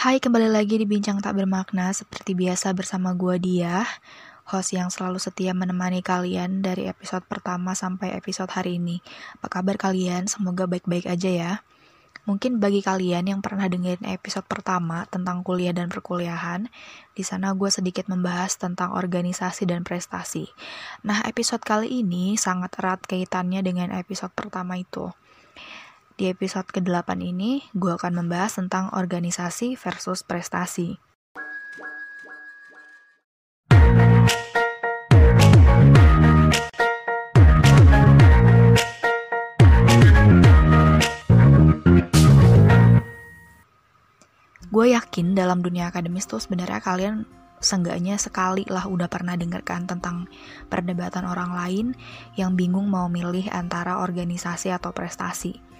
Hai, kembali lagi di Bincang Tak Bermakna Seperti biasa bersama gue Dia Host yang selalu setia menemani kalian dari episode pertama sampai episode hari ini Apa kabar kalian? Semoga baik-baik aja ya Mungkin bagi kalian yang pernah dengerin episode pertama tentang kuliah dan perkuliahan, di sana gue sedikit membahas tentang organisasi dan prestasi. Nah, episode kali ini sangat erat kaitannya dengan episode pertama itu. Di episode ke-8 ini, gue akan membahas tentang organisasi versus prestasi. Gue yakin dalam dunia akademis tuh sebenarnya kalian seenggaknya sekali lah udah pernah dengarkan tentang perdebatan orang lain yang bingung mau milih antara organisasi atau prestasi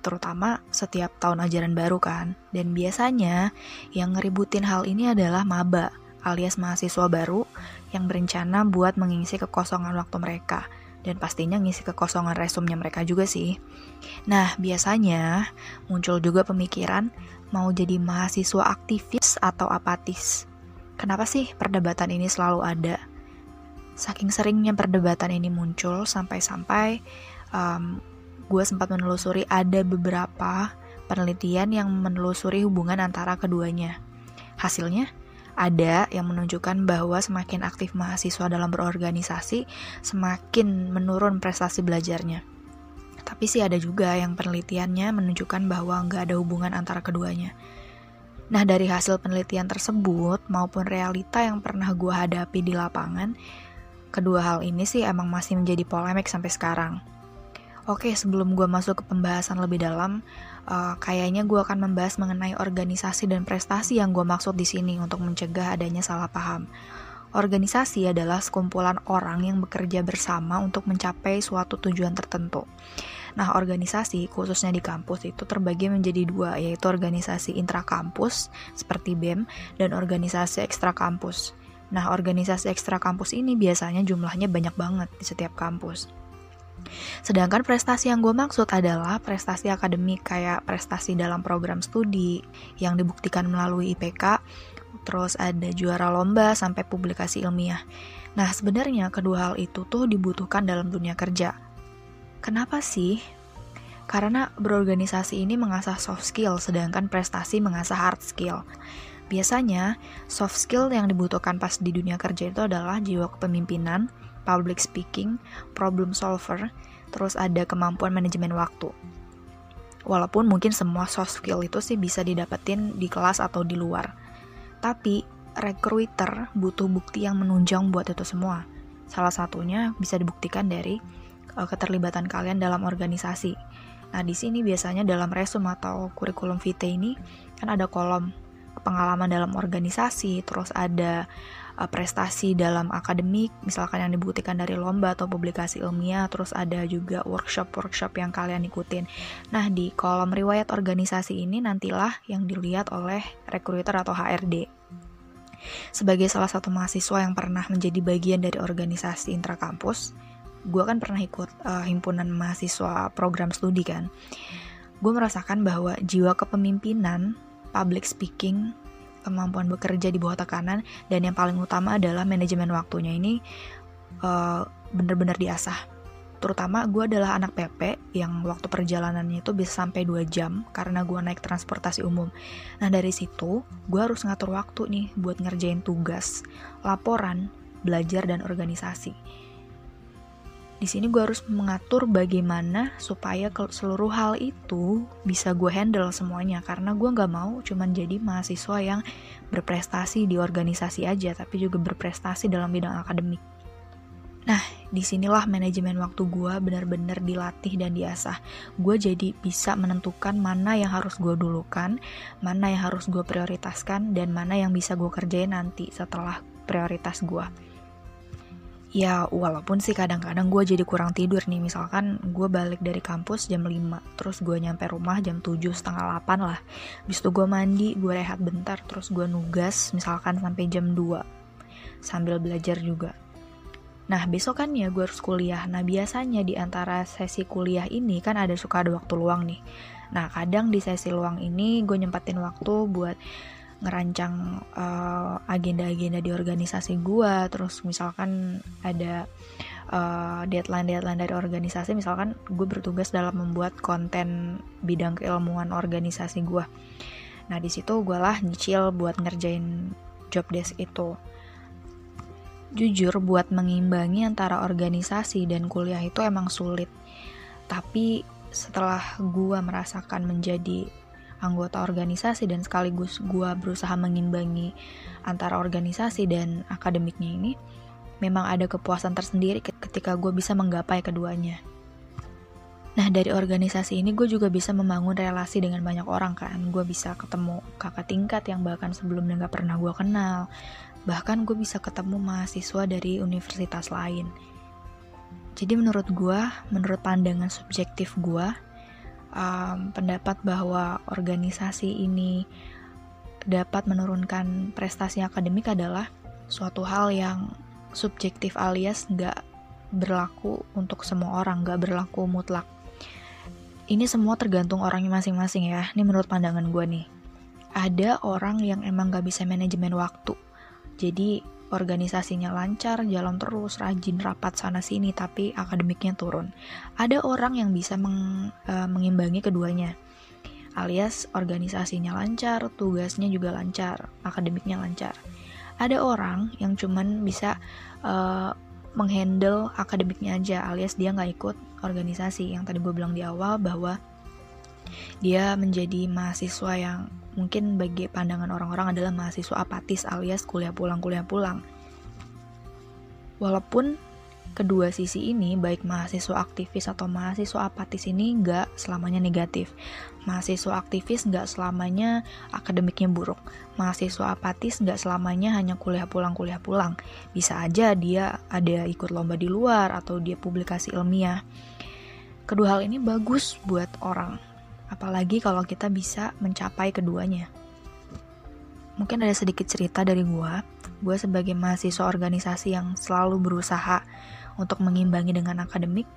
terutama setiap tahun ajaran baru kan. Dan biasanya yang ngeributin hal ini adalah maba alias mahasiswa baru yang berencana buat mengisi kekosongan waktu mereka dan pastinya ngisi kekosongan resumnya mereka juga sih. Nah, biasanya muncul juga pemikiran mau jadi mahasiswa aktivis atau apatis. Kenapa sih perdebatan ini selalu ada? Saking seringnya perdebatan ini muncul sampai-sampai um, gue sempat menelusuri ada beberapa penelitian yang menelusuri hubungan antara keduanya. Hasilnya, ada yang menunjukkan bahwa semakin aktif mahasiswa dalam berorganisasi, semakin menurun prestasi belajarnya. Tapi sih ada juga yang penelitiannya menunjukkan bahwa nggak ada hubungan antara keduanya. Nah dari hasil penelitian tersebut maupun realita yang pernah gue hadapi di lapangan, kedua hal ini sih emang masih menjadi polemik sampai sekarang. Oke, sebelum gue masuk ke pembahasan lebih dalam, uh, kayaknya gue akan membahas mengenai organisasi dan prestasi yang gue maksud di sini untuk mencegah adanya salah paham. Organisasi adalah sekumpulan orang yang bekerja bersama untuk mencapai suatu tujuan tertentu. Nah, organisasi khususnya di kampus itu terbagi menjadi dua, yaitu organisasi intrakampus seperti BEM dan organisasi ekstra kampus. Nah, organisasi ekstra kampus ini biasanya jumlahnya banyak banget di setiap kampus. Sedangkan prestasi yang gue maksud adalah prestasi akademik kayak prestasi dalam program studi yang dibuktikan melalui IPK, terus ada juara lomba sampai publikasi ilmiah. Nah, sebenarnya kedua hal itu tuh dibutuhkan dalam dunia kerja. Kenapa sih? Karena berorganisasi ini mengasah soft skill, sedangkan prestasi mengasah hard skill. Biasanya, soft skill yang dibutuhkan pas di dunia kerja itu adalah jiwa kepemimpinan, public speaking, problem solver, terus ada kemampuan manajemen waktu. Walaupun mungkin semua soft skill itu sih bisa didapetin di kelas atau di luar. Tapi recruiter butuh bukti yang menunjang buat itu semua. Salah satunya bisa dibuktikan dari uh, keterlibatan kalian dalam organisasi. Nah, di sini biasanya dalam resume atau kurikulum vitae ini kan ada kolom pengalaman dalam organisasi, terus ada uh, prestasi dalam akademik, misalkan yang dibuktikan dari lomba atau publikasi ilmiah, terus ada juga workshop-workshop yang kalian ikutin. Nah, di kolom riwayat organisasi ini nantilah yang dilihat oleh recruiter atau HRD. Sebagai salah satu mahasiswa yang pernah menjadi bagian dari organisasi intrakampus, gue kan pernah ikut uh, himpunan mahasiswa program studi kan. Gue merasakan bahwa jiwa kepemimpinan, public speaking, kemampuan bekerja di bawah tekanan dan yang paling utama adalah manajemen waktunya. Ini uh, bener-bener diasah. Terutama gue adalah anak PP yang waktu perjalanannya itu bisa sampai 2 jam karena gue naik transportasi umum. Nah dari situ gue harus ngatur waktu nih buat ngerjain tugas laporan belajar dan organisasi di sini gue harus mengatur bagaimana supaya seluruh hal itu bisa gue handle semuanya karena gue nggak mau cuman jadi mahasiswa yang berprestasi di organisasi aja tapi juga berprestasi dalam bidang akademik. Nah, di sinilah manajemen waktu gue benar-benar dilatih dan diasah. Gue jadi bisa menentukan mana yang harus gue dulukan, mana yang harus gue prioritaskan, dan mana yang bisa gue kerjain nanti setelah prioritas gue ya walaupun sih kadang-kadang gue jadi kurang tidur nih. Misalkan gue balik dari kampus jam 5 terus gue nyampe rumah jam 7 setengah 8 lah. Habis itu gue mandi gue rehat bentar terus gue nugas misalkan sampai jam 2 sambil belajar juga. Nah besokannya gue harus kuliah. Nah biasanya di antara sesi kuliah ini kan ada suka ada waktu luang nih. Nah kadang di sesi luang ini gue nyempatin waktu buat ngerancang uh, agenda-agenda di organisasi gue terus misalkan ada uh, deadline-deadline dari organisasi misalkan gue bertugas dalam membuat konten bidang keilmuan organisasi gue nah di situ gue lah nyicil buat ngerjain job desk itu. Jujur buat mengimbangi antara organisasi dan kuliah itu emang sulit. Tapi setelah gue merasakan menjadi anggota organisasi dan sekaligus gue berusaha mengimbangi antara organisasi dan akademiknya ini, memang ada kepuasan tersendiri ketika gue bisa menggapai keduanya. Nah dari organisasi ini gue juga bisa membangun relasi dengan banyak orang kan. Gue bisa ketemu kakak tingkat yang bahkan sebelumnya gak pernah gue kenal. Bahkan gue bisa ketemu mahasiswa dari universitas lain. Jadi menurut gue, menurut pandangan subjektif gue um, pendapat bahwa organisasi ini dapat menurunkan prestasi akademik adalah suatu hal yang subjektif alias nggak berlaku untuk semua orang, nggak berlaku mutlak. Ini semua tergantung orangnya masing-masing ya. Ini menurut pandangan gue nih. Ada orang yang emang nggak bisa manajemen waktu. Jadi organisasinya lancar, jalan terus, rajin rapat sana sini, tapi akademiknya turun. Ada orang yang bisa meng, uh, mengimbangi keduanya, alias organisasinya lancar, tugasnya juga lancar, akademiknya lancar. Ada orang yang cuman bisa uh, menghandle akademiknya aja, alias dia nggak ikut organisasi. Yang tadi gue bilang di awal bahwa dia menjadi mahasiswa yang mungkin bagi pandangan orang-orang adalah mahasiswa apatis alias kuliah pulang kuliah pulang. Walaupun kedua sisi ini baik mahasiswa aktivis atau mahasiswa apatis ini nggak selamanya negatif. Mahasiswa aktivis nggak selamanya akademiknya buruk. Mahasiswa apatis nggak selamanya hanya kuliah pulang kuliah pulang. Bisa aja dia ada ikut lomba di luar atau dia publikasi ilmiah. Kedua hal ini bagus buat orang Apalagi kalau kita bisa mencapai keduanya. Mungkin ada sedikit cerita dari gue. Gue sebagai mahasiswa organisasi yang selalu berusaha untuk mengimbangi dengan akademik,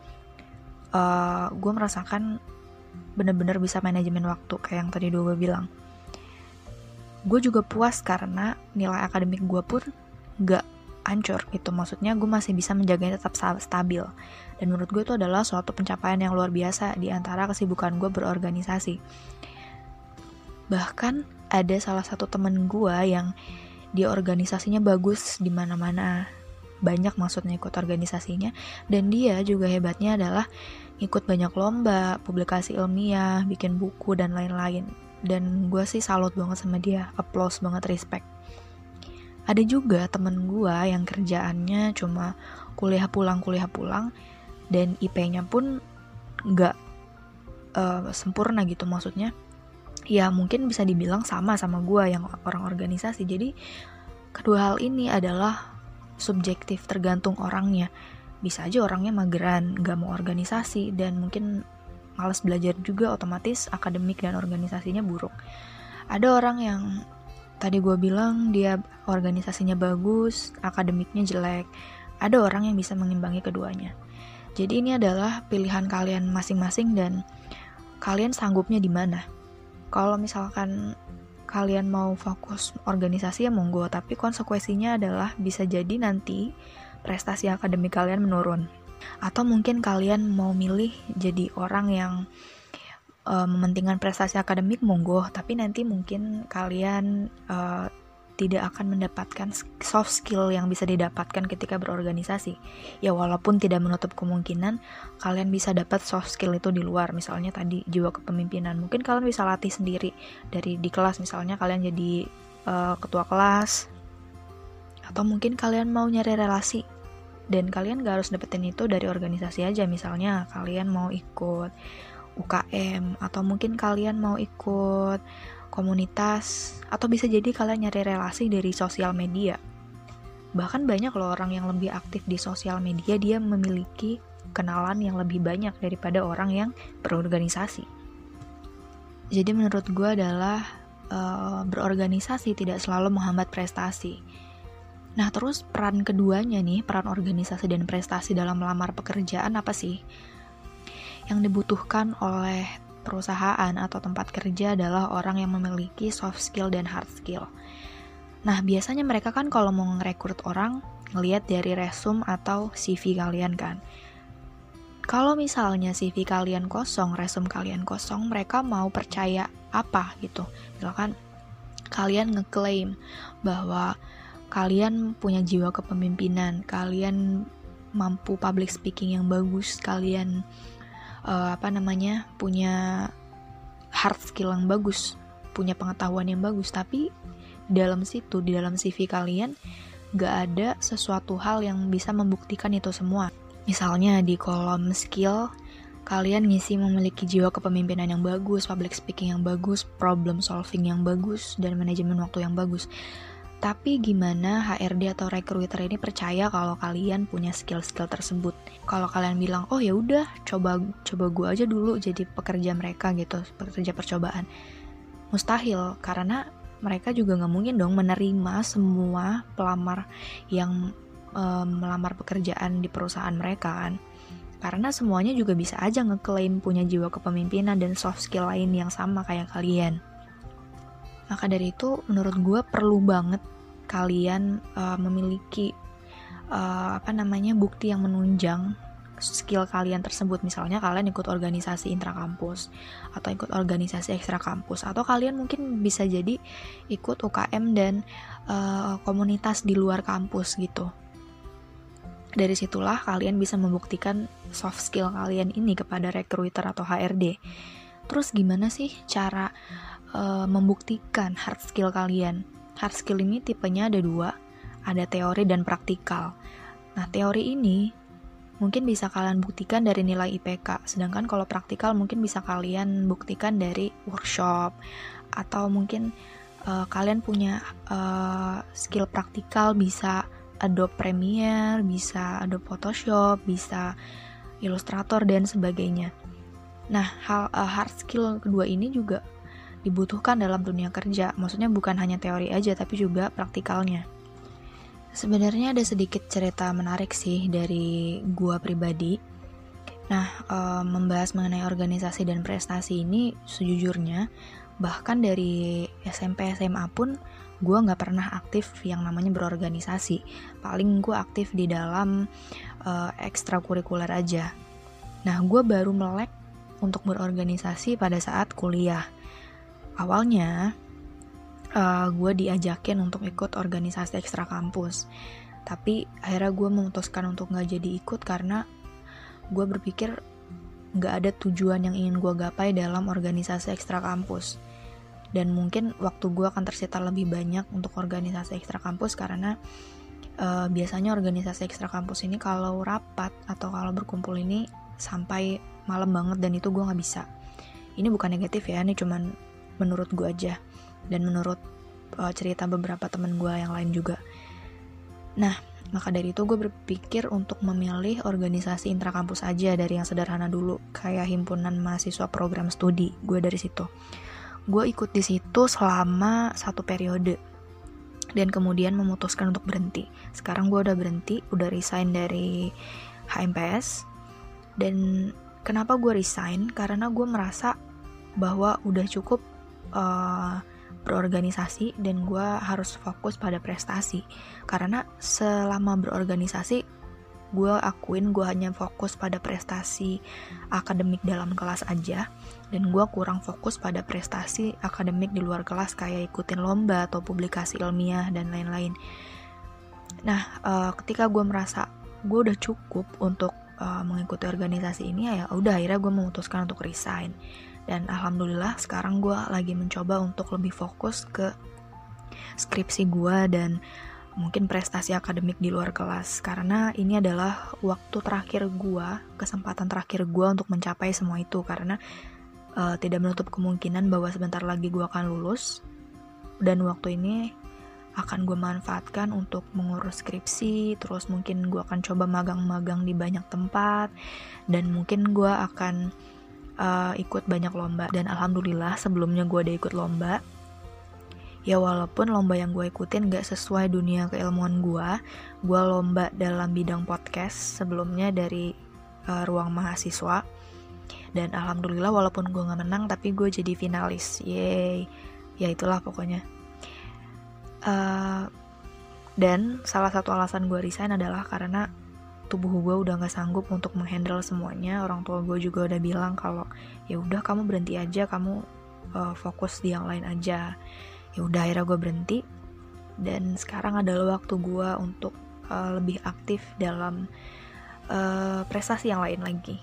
uh, eh, gue merasakan bener-bener bisa manajemen waktu kayak yang tadi gue bilang. Gue juga puas karena nilai akademik gue pun gak hancur gitu. Maksudnya gue masih bisa menjaganya tetap stabil. Dan menurut gue itu adalah suatu pencapaian yang luar biasa di antara kesibukan gue berorganisasi. Bahkan ada salah satu temen gue yang dia organisasinya bagus di mana-mana. Banyak maksudnya ikut organisasinya. Dan dia juga hebatnya adalah ikut banyak lomba, publikasi ilmiah, bikin buku dan lain-lain. Dan gue sih salut banget sama dia, applause banget, respect ada juga temen gue yang kerjaannya cuma kuliah pulang kuliah pulang dan IP-nya pun nggak uh, sempurna gitu maksudnya. Ya mungkin bisa dibilang sama sama gue yang orang organisasi. Jadi kedua hal ini adalah subjektif tergantung orangnya. Bisa aja orangnya mageran nggak mau organisasi dan mungkin malas belajar juga otomatis akademik dan organisasinya buruk. Ada orang yang Tadi gue bilang dia organisasinya bagus, akademiknya jelek. Ada orang yang bisa mengimbangi keduanya. Jadi ini adalah pilihan kalian masing-masing dan kalian sanggupnya di mana. Kalau misalkan kalian mau fokus organisasi ya monggo, tapi konsekuensinya adalah bisa jadi nanti prestasi akademik kalian menurun. Atau mungkin kalian mau milih jadi orang yang uh, mementingkan prestasi akademik monggo tapi nanti mungkin kalian uh, tidak akan mendapatkan soft skill yang bisa didapatkan ketika berorganisasi. Ya walaupun tidak menutup kemungkinan kalian bisa dapat soft skill itu di luar. Misalnya tadi jiwa kepemimpinan. Mungkin kalian bisa latih sendiri dari di kelas misalnya kalian jadi uh, ketua kelas atau mungkin kalian mau nyari relasi dan kalian gak harus dapetin itu dari organisasi aja misalnya kalian mau ikut UKM atau mungkin kalian mau ikut komunitas atau bisa jadi kalian nyari relasi dari sosial media. Bahkan banyak loh orang yang lebih aktif di sosial media dia memiliki kenalan yang lebih banyak daripada orang yang berorganisasi. Jadi menurut gue adalah uh, berorganisasi tidak selalu menghambat prestasi. Nah terus peran keduanya nih, peran organisasi dan prestasi dalam melamar pekerjaan apa sih? Yang dibutuhkan oleh perusahaan atau tempat kerja adalah orang yang memiliki soft skill dan hard skill. Nah, biasanya mereka kan kalau mau ngerekrut orang, ngelihat dari resume atau CV kalian kan. Kalau misalnya CV kalian kosong, resume kalian kosong, mereka mau percaya apa gitu. Misalkan kalian ngeklaim bahwa kalian punya jiwa kepemimpinan, kalian mampu public speaking yang bagus, kalian uh, apa namanya punya hard skill yang bagus, punya pengetahuan yang bagus, tapi dalam situ di dalam CV kalian gak ada sesuatu hal yang bisa membuktikan itu semua. Misalnya di kolom skill kalian ngisi memiliki jiwa kepemimpinan yang bagus, public speaking yang bagus, problem solving yang bagus, dan manajemen waktu yang bagus. Tapi gimana HRD atau recruiter ini percaya kalau kalian punya skill-skill tersebut? Kalau kalian bilang, oh ya udah, coba coba gue aja dulu jadi pekerja mereka gitu, pekerja percobaan. Mustahil, karena mereka juga nggak mungkin dong menerima semua pelamar yang um, melamar pekerjaan di perusahaan mereka kan karena semuanya juga bisa aja ngeklaim punya jiwa kepemimpinan dan soft skill lain yang sama kayak kalian. Maka dari itu, menurut gue perlu banget kalian uh, memiliki uh, apa namanya bukti yang menunjang skill kalian tersebut. Misalnya kalian ikut organisasi intrakampus atau ikut organisasi ekstra kampus atau kalian mungkin bisa jadi ikut UKM dan uh, komunitas di luar kampus gitu. Dari situlah kalian bisa membuktikan soft skill kalian ini kepada recruiter atau HRD terus gimana sih cara uh, membuktikan hard skill kalian hard skill ini tipenya ada dua ada teori dan praktikal nah teori ini mungkin bisa kalian buktikan dari nilai IPK. Sedangkan kalau praktikal mungkin bisa kalian buktikan dari workshop atau mungkin uh, kalian punya uh, skill praktikal bisa Adobe Premiere, bisa Adobe Photoshop, bisa Illustrator dan sebagainya. Nah, hal uh, hard skill kedua ini juga dibutuhkan dalam dunia kerja. Maksudnya bukan hanya teori aja tapi juga praktikalnya. Sebenarnya ada sedikit cerita menarik sih dari gua pribadi. Nah, um, membahas mengenai organisasi dan prestasi ini sejujurnya bahkan dari SMP SMA pun gue nggak pernah aktif yang namanya berorganisasi. Paling gue aktif di dalam uh, ekstrakurikuler aja. Nah, gue baru melek untuk berorganisasi pada saat kuliah. Awalnya uh, gue diajakin untuk ikut organisasi ekstra kampus tapi akhirnya gue memutuskan untuk nggak jadi ikut karena gue berpikir nggak ada tujuan yang ingin gue gapai dalam organisasi ekstra kampus dan mungkin waktu gue akan tersita lebih banyak untuk organisasi ekstra kampus karena uh, biasanya organisasi ekstra kampus ini kalau rapat atau kalau berkumpul ini sampai malam banget dan itu gue nggak bisa. Ini bukan negatif ya ini cuman menurut gue aja dan menurut uh, cerita beberapa temen gue yang lain juga. Nah, maka dari itu gue berpikir untuk memilih organisasi intrakampus aja dari yang sederhana dulu, kayak himpunan mahasiswa program studi. Gue dari situ. Gue ikut di situ selama satu periode dan kemudian memutuskan untuk berhenti. Sekarang gue udah berhenti, udah resign dari HMPS dan kenapa gue resign? Karena gue merasa bahwa udah cukup uh, berorganisasi dan gue harus fokus pada prestasi. Karena selama berorganisasi gue akuin gue hanya fokus pada prestasi akademik dalam kelas aja. Dan gue kurang fokus pada prestasi akademik di luar kelas kayak ikutin lomba atau publikasi ilmiah dan lain-lain. Nah uh, ketika gue merasa gue udah cukup untuk uh, mengikuti organisasi ini ya udah akhirnya gue memutuskan untuk resign dan alhamdulillah sekarang gue lagi mencoba untuk lebih fokus ke skripsi gue dan mungkin prestasi akademik di luar kelas. Karena ini adalah waktu terakhir gue kesempatan terakhir gue untuk mencapai semua itu. Karena uh, tidak menutup kemungkinan bahwa sebentar lagi gue akan lulus. Dan waktu ini akan gue manfaatkan untuk mengurus skripsi terus mungkin gue akan coba magang-magang di banyak tempat dan mungkin gue akan uh, ikut banyak lomba. Dan alhamdulillah sebelumnya gue udah ikut lomba. Ya walaupun lomba yang gue ikutin gak sesuai dunia keilmuan gue gue lomba dalam bidang podcast sebelumnya dari uh, ruang mahasiswa. Dan alhamdulillah walaupun gue nggak menang tapi gue jadi finalis. Yay ya itulah pokoknya. Uh, dan salah satu alasan gue resign adalah karena tubuh gue udah nggak sanggup untuk menghandle semuanya orang tua gue juga udah bilang kalau ya udah kamu berhenti aja kamu uh, fokus di yang lain aja. Ya udah akhirnya gue berhenti. Dan sekarang adalah waktu gue untuk uh, lebih aktif dalam uh, prestasi yang lain lagi.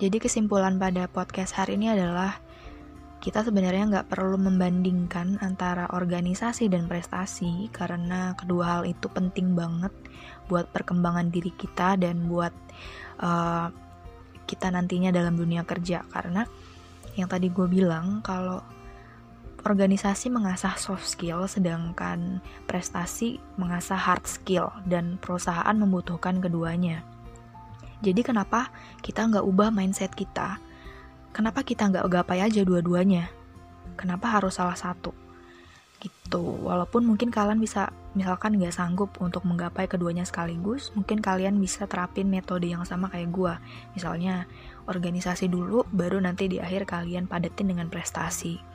Jadi kesimpulan pada podcast hari ini adalah kita sebenarnya nggak perlu membandingkan antara organisasi dan prestasi karena kedua hal itu penting banget buat perkembangan diri kita dan buat uh, kita nantinya dalam dunia kerja karena yang tadi gue bilang kalau organisasi mengasah soft skill sedangkan prestasi mengasah hard skill dan perusahaan membutuhkan keduanya. Jadi kenapa kita nggak ubah mindset kita kenapa kita nggak gapai aja dua-duanya? Kenapa harus salah satu? Gitu. Walaupun mungkin kalian bisa misalkan nggak sanggup untuk menggapai keduanya sekaligus, mungkin kalian bisa terapin metode yang sama kayak gue. Misalnya organisasi dulu, baru nanti di akhir kalian padetin dengan prestasi.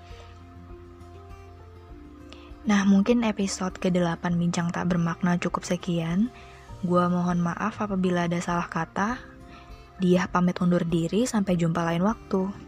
Nah, mungkin episode ke-8 Bincang Tak Bermakna cukup sekian. Gua mohon maaf apabila ada salah kata, dia pamit undur diri, sampai jumpa lain waktu.